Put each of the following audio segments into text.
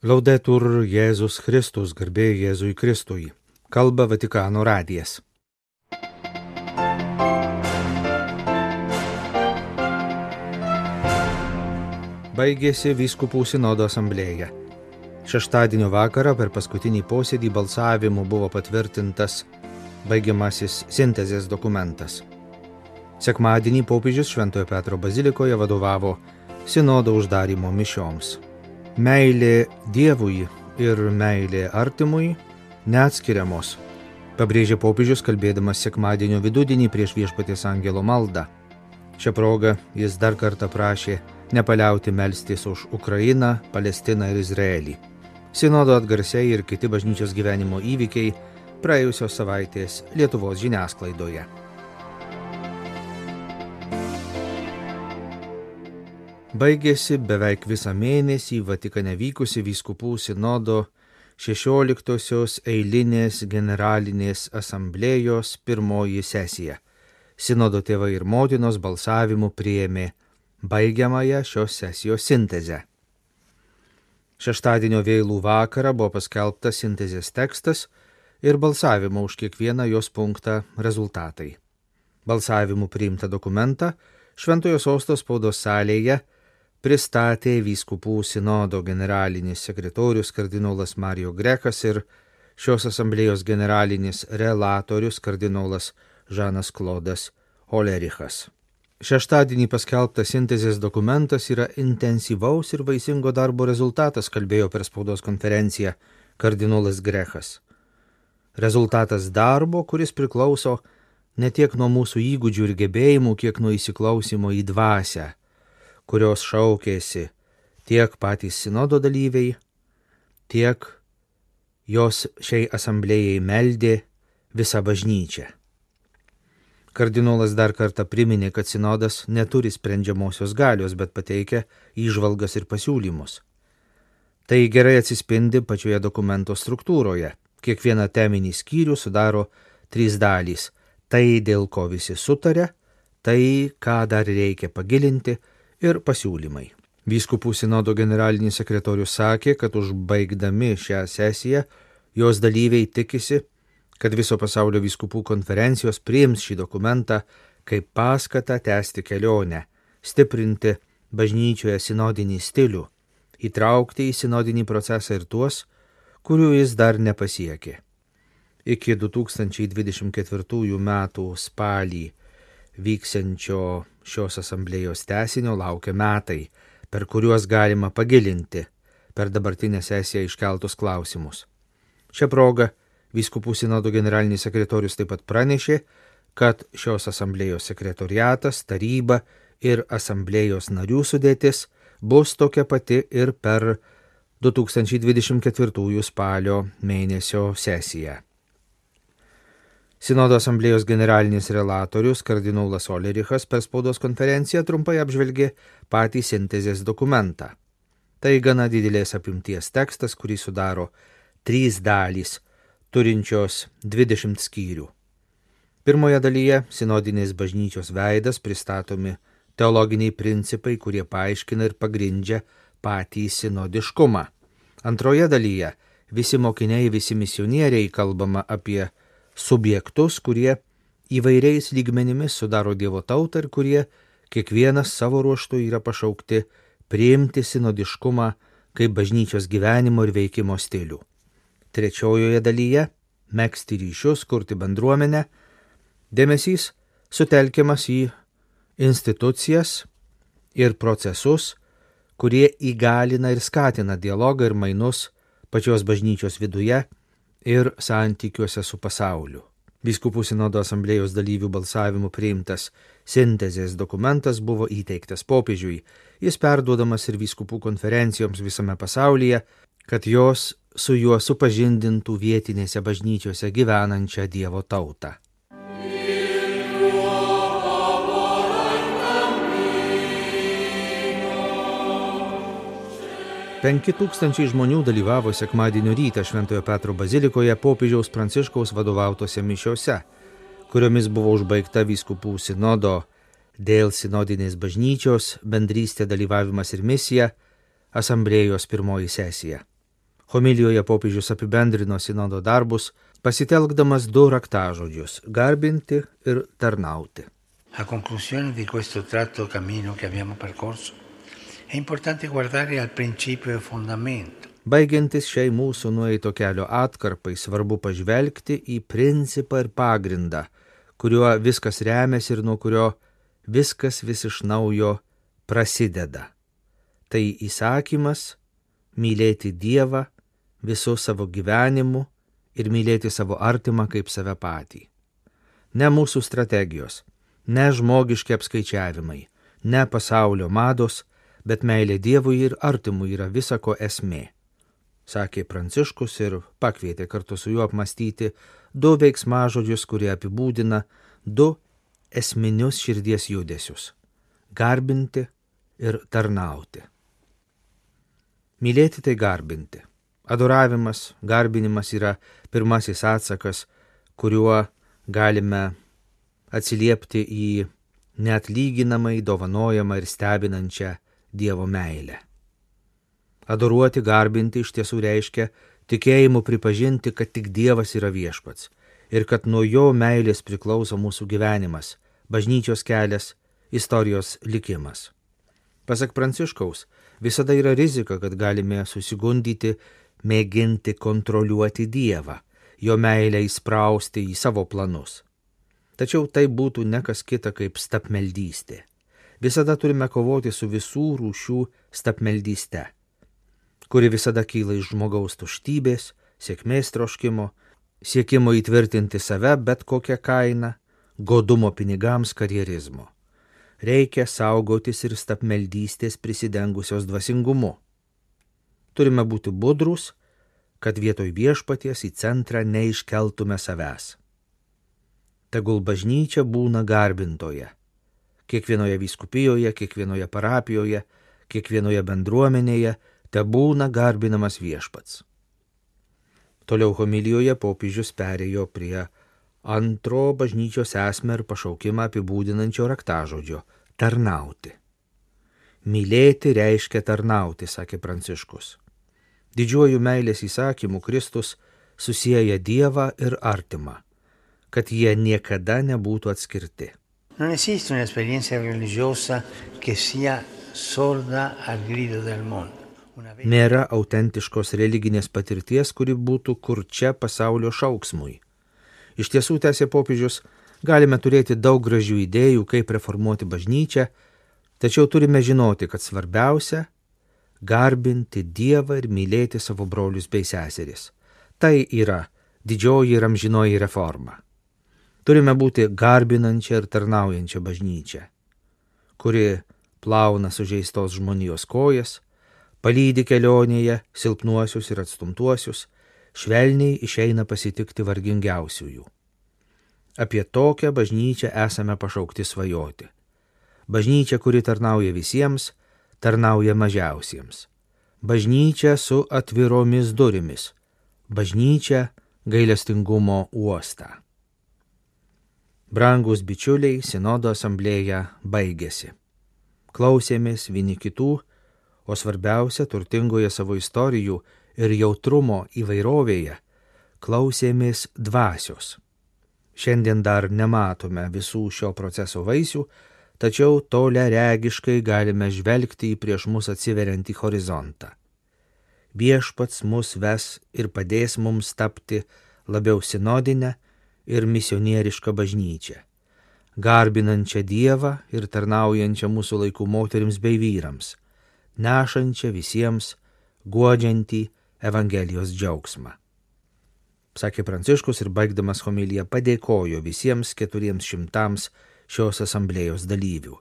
Laudetur Jėzus Kristus, garbė Jėzui Kristui. Kalba Vatikano radijas. Baigėsi vyskupų sinodo asamblėja. Šeštadienio vakarą per paskutinį posėdį balsavimu buvo patvirtintas baigiamasis sintezės dokumentas. Sekmadienį popiežius Šventojo Petro bazilikoje vadovavo sinodo uždarimo mišioms. Meilė Dievui ir meilė artimui neatskiriamos, pabrėžė popiežius kalbėdamas sekmadienio vidudienį prieš viešpatės angelo maldą. Šią progą jis dar kartą prašė nepaliauti melstis už Ukrainą, Palestiną ir Izraelį. Sinodo atgarsiai ir kiti bažnyčios gyvenimo įvykiai praėjusios savaitės Lietuvos žiniasklaidoje. Baigėsi beveik visą mėnesį Vatikane vykusi vyskupų sinodo 16-osios eilinės generalinės asamblėjos pirmoji sesija. Sinodo tėvai ir motinos balsavimu priėmė baigiamąją šios sesijos sintezę. Šeštadienio vėlų vakarą buvo paskelbtas sintezės tekstas ir balsavimo už kiekvieną jos punktą rezultatai. Balsavimu priimtą dokumentą Šventojo sostos spaudos salėje pristatė vyskupų sinodo generalinis sekretorius kardinolas Mario Grekas ir šios asamblėjos generalinis relatorius kardinolas Žanas Klodas Olerichas. Šeštadienį paskelbtas sintezės dokumentas yra intensyvaus ir vaisingo darbo rezultatas, kalbėjo per spaudos konferenciją kardinolas Grechas. Rezultatas darbo, kuris priklauso ne tiek nuo mūsų įgūdžių ir gebėjimų, kiek nuo įsiklausimo į dvasę kurios šaukėsi tiek patys sinodo dalyviai, tiek jos šiai asamblėjai meldė visą bažnyčią. Kardinolas dar kartą priminė, kad sinodas neturi sprendžiamosios galios, bet pateikia įžvalgas ir pasiūlymus. Tai gerai atsispindi pačioje dokumento struktūroje. Kiekvieną teminį skyrių sudaro trys dalys - tai, dėl ko visi sutarė, tai, ką dar reikia pagilinti ir pasiūlymai. Vyskupų sinodo generalinis sekretorius sakė, kad užbaigdami šią sesiją jos dalyviai tikisi, kad viso pasaulio vyskupų konferencijos priims šį dokumentą kaip paskatą tęsti kelionę, stiprinti bažnyčioje sinodinį stilių, įtraukti į sinodinį procesą ir tuos, kurių jis dar nepasiekė. Iki 2024 m. spalį vyksiančio šios asamblėjos tesinio laukia metai, per kuriuos galima pagilinti per dabartinę sesiją iškeltus klausimus. Šią progą Vyskupų sinodo generalinis sekretorius taip pat pranešė, kad šios asamblėjos sekretoriatas, taryba ir asamblėjos narių sudėtis bus tokia pati ir per 2024 spalio mėnesio sesiją. Sinodo asamblėjos generalinis relatorius kardinolas Olerichas per spaudos konferenciją trumpai apžvelgė patį sintezės dokumentą. Tai gana didelės apimties tekstas, kurį sudaro trys dalys, turinčios 20 skyrių. Pirmoje dalyje sinodinės bažnyčios veidas pristatomi teologiniai principai, kurie paaiškina ir pagrindžia patį sinodiškumą. Antroje dalyje visi mokiniai, visi misionieriai kalbama apie subjektus, kurie įvairiais lygmenimis sudaro Dievo tautą ir kurie kiekvienas savo ruoštų yra pašaukti priimti sinodiškumą kaip bažnyčios gyvenimo ir veikimo stilių. Trečiojoje dalyje - mėgsti ryšius, kurti bendruomenę, dėmesys sutelkiamas į institucijas ir procesus, kurie įgalina ir skatina dialogą ir mainus pačios bažnyčios viduje ir santykiuose su pasauliu. Vyskupų sinodo asamblėjos dalyvių balsavimu priimtas sintezės dokumentas buvo įteiktas popiežiui, jis perduodamas ir vyskupų konferencijoms visame pasaulyje, kad jos su juo supažindintų vietinėse bažnyčiose gyvenančią Dievo tautą. 5000 žmonių dalyvavo sekmadienio rytą Šventojo Petro bazilikoje popiežiaus Pranciškaus vadovautose mišiose, kuriomis buvo užbaigta vyskupų sinodo dėl sinodinės bažnyčios, bendrystė dalyvavimas ir misija, asamblėjos pirmoji sesija. Homilijoje popiežius apibendrino sinodo darbus, pasitelkdamas du raktažodžius - garbinti ir tarnauti. A conclusione di questo tratto cammino che abbiamo percorso, è importante guardare al principio e fondamento. Baigiantis šiai mūsų nueito kelio atkarpai, svarbu pažvelgti į principą ir pagrindą, kuriuo viskas remiasi ir nuo kurio viskas vis iš naujo prasideda. Tai įsakymas mylėti Dievą visų savo gyvenimu ir mylėti savo artimą kaip save patį. Ne mūsų strategijos, ne žmogiški apskaičiavimai, ne pasaulio mados, bet meilė Dievui ir artimui yra visako esmė. Sakė Pranciškus ir pakvietė kartu su juo apmastyti du veiksmažodžius, kurie apibūdina du esminius širdies judesius - garbinti ir tarnauti. Mylėti tai garbinti. Adoravimas, garbinimas yra pirmasis atsakas, kuriuo galime atsiliepti į neatlyginamai dovanojamą ir stebinančią Dievo meilę. Adoruoti, garbinti iš tiesų reiškia tikėjimu pripažinti, kad tik Dievas yra viešpats ir kad nuo jo meilės priklauso mūsų gyvenimas, bažnyčios kelias, istorijos likimas. Pasak Pranciškaus, visada yra rizika, kad galime susigundyti, mėginti kontroliuoti Dievą, jo meilę įsprausti į savo planus. Tačiau tai būtų nekas kita kaip stapmeldystė. Visada turime kovoti su visų rūšių stapmeldyste, kuri visada kyla iš žmogaus tuštybės, sėkmės troškimo, siekimo įtvirtinti save bet kokią kainą, godumo pinigams, karjerizmo. Reikia saugotis ir stapmeldystės prisidengusios dvasingumu. Turime būti budrus, kad vietoj viešpaties į centrą neiškeltume savęs. Tegul bažnyčia būna garbintoje. Kiekvienoje vyskupijoje, kiekvienoje parapijoje, kiekvienoje bendruomenėje te būna garbinamas viešpats. Toliau homilijoje popiežius perėjo prie antro bažnyčios esmę ir pašaukimą apibūdinančio raktažodžio - tarnauti. Mylėti reiškia tarnauti, sakė Pranciškus. Didžiuoju meilės įsakymu Kristus susijęja Dievą ir artimą, kad jie niekada nebūtų atskirti. Non esiste un'esperienza religiosa che sia sorda al grido del mondo. Nėra autentiškos religinės patirties, kuri būtų kurčia pasaulio šauksmui. Iš tiesų, tęsė popiežius, galime turėti daug gražių idėjų, kaip reformuoti bažnyčią, tačiau turime žinoti, kad svarbiausia - garbinti Dievą ir mylėti savo brolius bei seseris. Tai yra didžioji ir amžinoji reforma. Turime būti garbinančia ir tarnaujančia bažnyčia, kuri plauna sužeistos žmonijos kojas, palydi kelionėje silpnuosius ir atstumtuosius, švelniai išeina pasitikti vargingiausiųjų. Apie tokią bažnyčią esame pašaukti svajoti. Bažnyčia, kuri tarnauja visiems, tarnauja mažiausiems. Bažnyčia su atviromis durimis. Bažnyčia gailestingumo uostą. Brangus bičiuliai, Sinodo asamblėja baigėsi. Klausėmės vieni kitų, o svarbiausia, turtingoje savo istorijų ir jautrumo įvairovėje, klausėmės dvasios. Šiandien dar nematome visų šio proceso vaisių, tačiau tolia regiškai galime žvelgti į prieš mus atsiveriantį horizontą. Viešpats mus ves ir padės mums tapti labiau sinodinę ir misionierišką bažnyčią, garbinančią Dievą ir tarnaujančią mūsų laikų moteriams bei vyrams, nešančią visiems guodžiantį Evangelijos džiaugsmą. Sakė Pranciškus ir baigdamas homiliją padėkojo visiems keturiems šimtams šios asamblėjos dalyvių.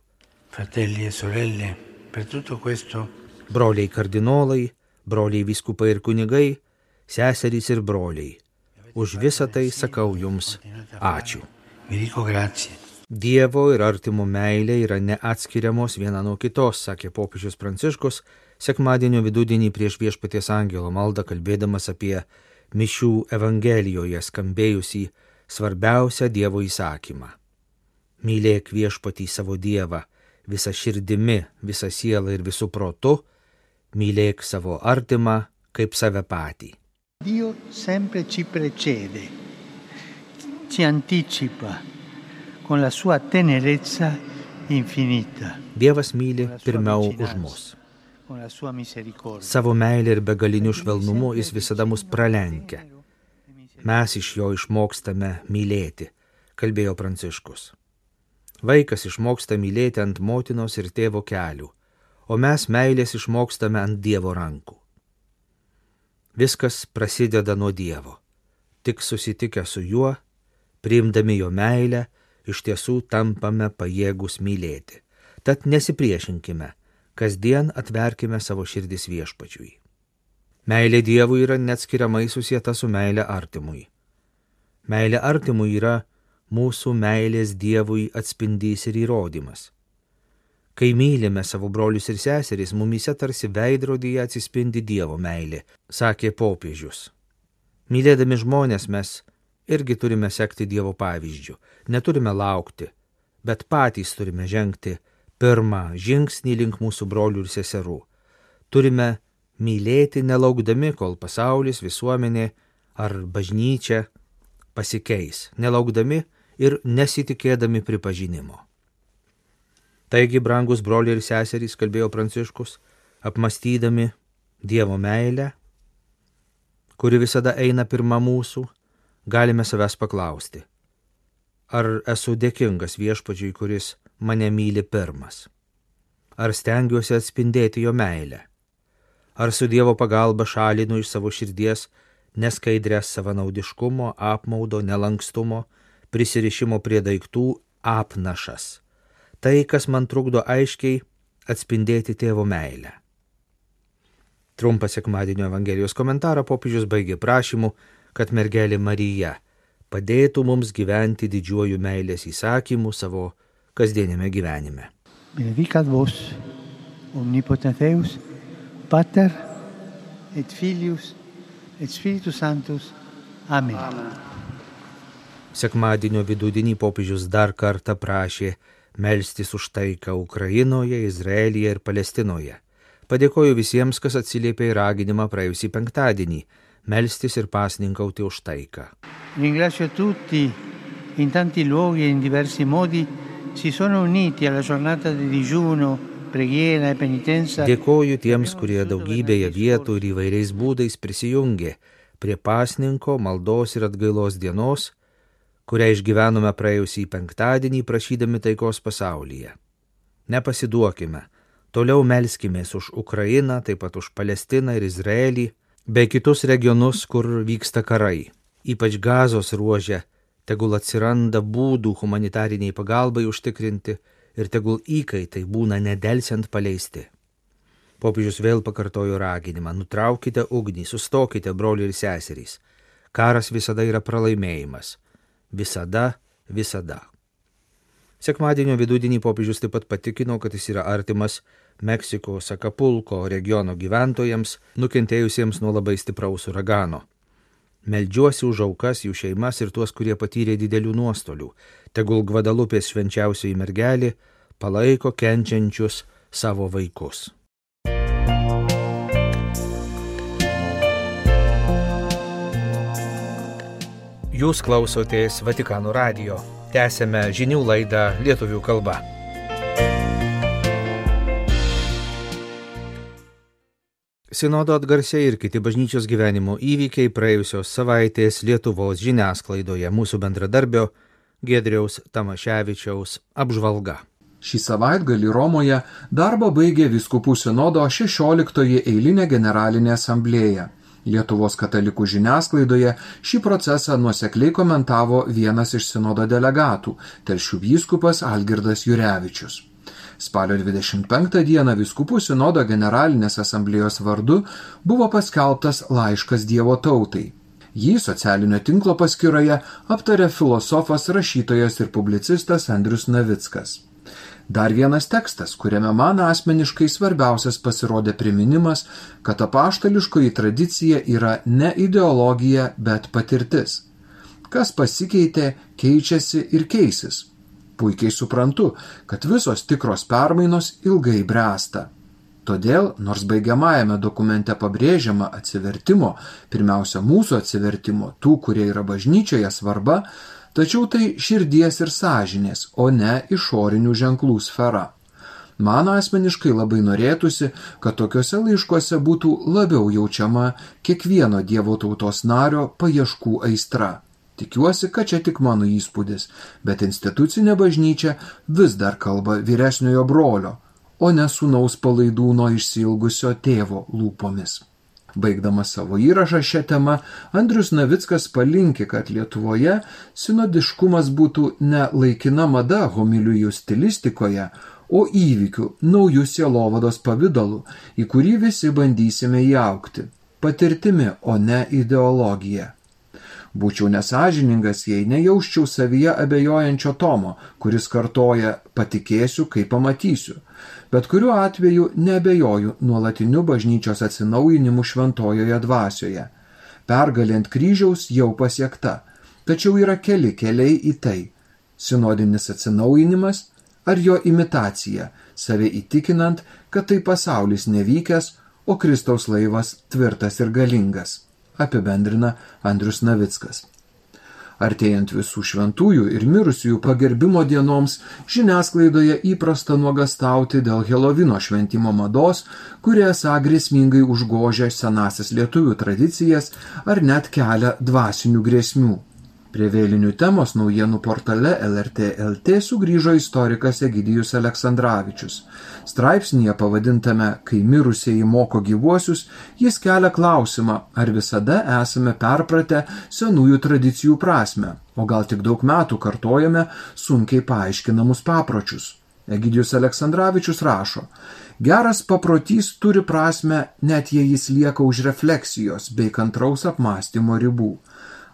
Fratelli e sorelle, per tutto questo Broliai kardinolai, broliai viskupai ir kunigai, seserys ir broliai. Už visą tai sakau jums ačiū. Dievo ir artimo meilė yra neatskiriamos viena nuo kitos, sakė popiežius Pranciškus, sekmadienio vidudienį prieš viešpaties angelo maldą kalbėdamas apie mišių Evangelijoje skambėjusį svarbiausią Dievo įsakymą. Mylėk viešpatį savo Dievą visą širdimi, visą sielą ir visų protu, mylėk savo artimą kaip save patį. Dio sempre ci precede, ci anticipa con la sua tenerezza infinita. Dievas myli pirmiau už mus. Savo meilė ir begaliniu švelnumu jis visada mus pralenkia. Mes iš jo išmokstame mylėti, kalbėjo Pranciškus. Vaikas išmoksta mylėti ant motinos ir tėvo kelių, o mes meilės išmokstame ant Dievo rankų. Viskas prasideda nuo Dievo. Tik susitikę su juo, priimdami jo meilę, iš tiesų tampame pajėgus mylėti. Tad nesipriešinkime, kasdien atverkime savo širdis viešpačiui. Meilė Dievui yra neatskiriamai susijęta su meilė artimui. Meilė artimui yra mūsų meilės Dievui atspindys ir įrodymas. Kai mylime savo brolius ir seseris, mumise tarsi veidrodyje atsispindi Dievo meilė, sakė popiežius. Mylėdami žmonės mes irgi turime sekti Dievo pavyzdžių, neturime laukti, bet patys turime žengti pirmą žingsnį link mūsų brolių ir seserų. Turime mylėti nelaukdami, kol pasaulis, visuomenė ar bažnyčia pasikeis, nelaukdami ir nesitikėdami pripažinimo. Taigi, brangus broliai ir seserys, kalbėjo Pranciškus, apmastydami Dievo meilę, kuri visada eina pirma mūsų, galime savęs paklausti, ar esu dėkingas viešpačiui, kuris mane myli pirmas, ar stengiuosi atspindėti jo meilę, ar su Dievo pagalba šalinu iš savo širdies neskaidrės savanaudiškumo, apmaudo, nelankstumo, prisirišimo prie daiktų apnašas. Tai, kas man trukdo aiškiai atspindėti tėvo meilę. Trumpą sekmadienio Evangelijos komentarą popiežius baigė prašymu, kad mergelė Marija padėtų mums gyventi didžiuoju meilės įsakymu savo kasdienėme gyvenime. Benedicat vos, omnipotenteus, Pater et Filius et Spiritus Sanctus. Amen. Amen. Sekmadienio vidudienį popiežius dar kartą prašė melstis už taiką Ukrainoje, Izraelyje ir Palestinoje. Padėkoju visiems, kas atsiliepė į raginimą praėjusį penktadienį - melstis ir pasninkauti už taiką. Ringrazio tutti in tanti luoghi e in diversi modi si sono uniti alla giornata di digiuno, e penitenza. Dėkoju tiems, kurie daugybėje vietų ir įvairiais būdais prisijungė prie pasninko, maldos ir atgailos dienos kurią išgyvenome praėjusį penktadienį prašydami taikos pasaulyje. Nepasiduokime, toliau melskimės už Ukrainą, taip pat už Palestiną ir Izraelį, bei kitus regionus, kur vyksta karai. Ypač gazos ruožė, tegul atsiranda būdų humanitariniai pagalbai užtikrinti ir tegul įkaitai būna nedelsiant paleisti. Popiežius vėl pakartojo raginimą - nutraukite ugnį, sustokite, broliai ir seserys. Karas visada yra pralaimėjimas Visada, visada. Sekmadienio vidudienį popiežius taip pat patikino, kad jis yra artimas Meksikos Akapulko regiono gyventojams, nukentėjusiems nuo labai stipraus uragano. Meldžiuosi už aukas, jų šeimas ir tuos, kurie patyrė didelių nuostolių. Tegul Gvadalupės švenčiausioji mergelė palaiko kenčiančius savo vaikus. Jūs klausotės Vatikano radio. Tęsėme žinių laidą lietuvių kalba. Sinodo atgarsiai ir kiti bažnyčios gyvenimo įvykiai praėjusios savaitės Lietuvos žiniasklaidoje mūsų bendradarbio Gedriaus Tamaševičiaus apžvalga. Šį savaitgalį Romoje darbą baigė viskupų sinodo 16 eilinė generalinė asamblėja. Lietuvos katalikų žiniasklaidoje šį procesą nuosekliai komentavo vienas iš sinodo delegatų - telšių vyskupas Algirdas Jurevičius. Spalio 25 dieną viskupų sinodo generalinės asamblėjos vardu buvo paskelbtas laiškas Dievo tautai. Jį socialinio tinklo paskyroje aptarė filosofas, rašytojas ir publicistas Andrius Navickas. Dar vienas tekstas, kuriame man asmeniškai svarbiausias pasirodė priminimas, kad apaštališkoji tradicija yra ne ideologija, bet patirtis. Kas pasikeitė, keičiasi ir keisis. Puikiai suprantu, kad visos tikros permainos ilgai bręsta. Todėl, nors baigiamajame dokumente pabrėžiama atsivertimo, pirmiausia mūsų atsivertimo, tų, kurie yra bažnyčioje svarba, tačiau tai širdies ir sąžinės, o ne išorinių ženklų sfera. Man asmeniškai labai norėtųsi, kad tokiuose laiškuose būtų labiau jaučiama kiekvieno Dievo tautos nario paieškų aistra. Tikiuosi, kad čia tik mano įspūdis, bet institucinė bažnyčia vis dar kalba vyresniojo brolio, o ne sunaus palaidūno išsilgusio tėvo lūpomis. Baigdamas savo įrašą šią temą, Andrius Navickas palinki, kad Lietuvoje sinodiškumas būtų ne laikina mada homilijų stilistikoje, o įvykių, naujų sielovados pavydalu, į kurį visi bandysime įaukti - patirtimi, o ne ideologija. Būčiau nesažiningas, jei nejausčiau savyje abejojančio Tomo, kuris kartoja patikėsiu, kai pamatysiu, bet kuriuo atveju nebejoju nuolatiniu bažnyčios atsinaujinimu šventojoje dvasioje. Pergalė ant kryžiaus jau pasiekta, tačiau yra keli keliai į tai - sinodinis atsinaujinimas ar jo imitacija, save įtikinant, kad tai pasaulis nevykęs, o Kristaus laivas tvirtas ir galingas apibendrina Andrius Navickas. Artėjant visų šventųjų ir mirusiųjų pagerbimo dienoms, žiniasklaidoje įprasta nuogastauti dėl Helovino šventimo mados, kurie esą grėsmingai užgožia senasias lietuvių tradicijas ar net kelia dvasinių grėsmių. Prie vėlinių temos naujienų portale LRT.lt sugrįžo istorikas Egidijus Aleksandravičius. Straipsnėje pavadintame Kai mirusieji moko gyvuosius, jis kelia klausimą, ar visada esame perpratę senųjų tradicijų prasme, o gal tik daug metų kartojame sunkiai paaiškinamus papročius. Egidijus Aleksandravičius rašo, geras paprotys turi prasme, net jei jis lieka už refleksijos bei kantraus apmąstymo ribų.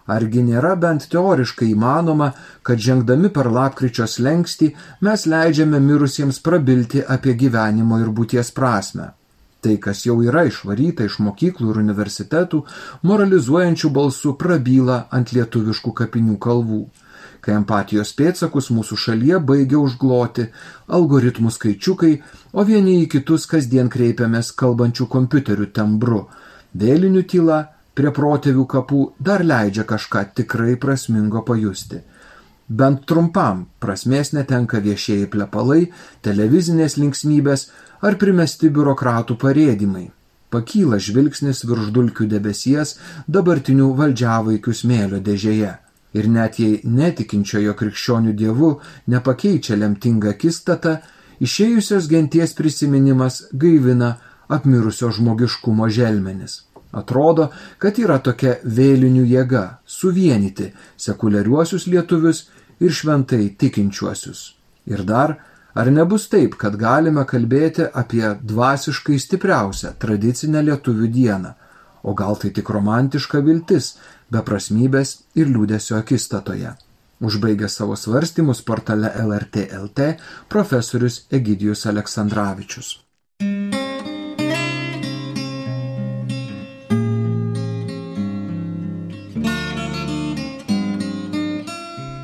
Argi nėra bent teoriškai įmanoma, kad žengdami per lapkričio slengsti mes leidžiame mirusiems prabilti apie gyvenimo ir būties prasme. Tai, kas jau yra išvaryta iš mokyklų ir universitetų, moralizuojančių balsų prabyla ant lietuviškų kapinių kalvų. Kai empatijos pėtsakus mūsų šalyje baigia užgloti algoritmų skaičiukai, o vieni į kitus kasdien kreipiamės kalbančių kompiuterių tembru. Vėlinių tyla prie protėvių kapų dar leidžia kažką tikrai prasmingo pajusti. Bent trumpam prasmės netenka viešieji plepalai, televizinės linksmybės ar primesti biurokratų parėdimai. Pakyla žvilgsnis virš dulkių debesies dabartinių valdžiavaikių smėlio dėžėje. Ir net jei netikinčiojo krikščionių dievų nepakeičia lemtinga kistata, išėjusios genties prisiminimas gaivina apmirusio žmogiškumo želmenis. Atrodo, kad yra tokia vėlinių jėga - suvienyti sekuliariuosius lietuvius ir šventai tikinčiuosius. Ir dar, ar nebus taip, kad galime kalbėti apie dvasiškai stipriausią tradicinę lietuvių dieną, o gal tai tik romantiška viltis, beprasmybės ir liūdėsio akistatoje. Užbaigė savo svarstymus portale LRT LT profesorius Egidijus Aleksandраvičius.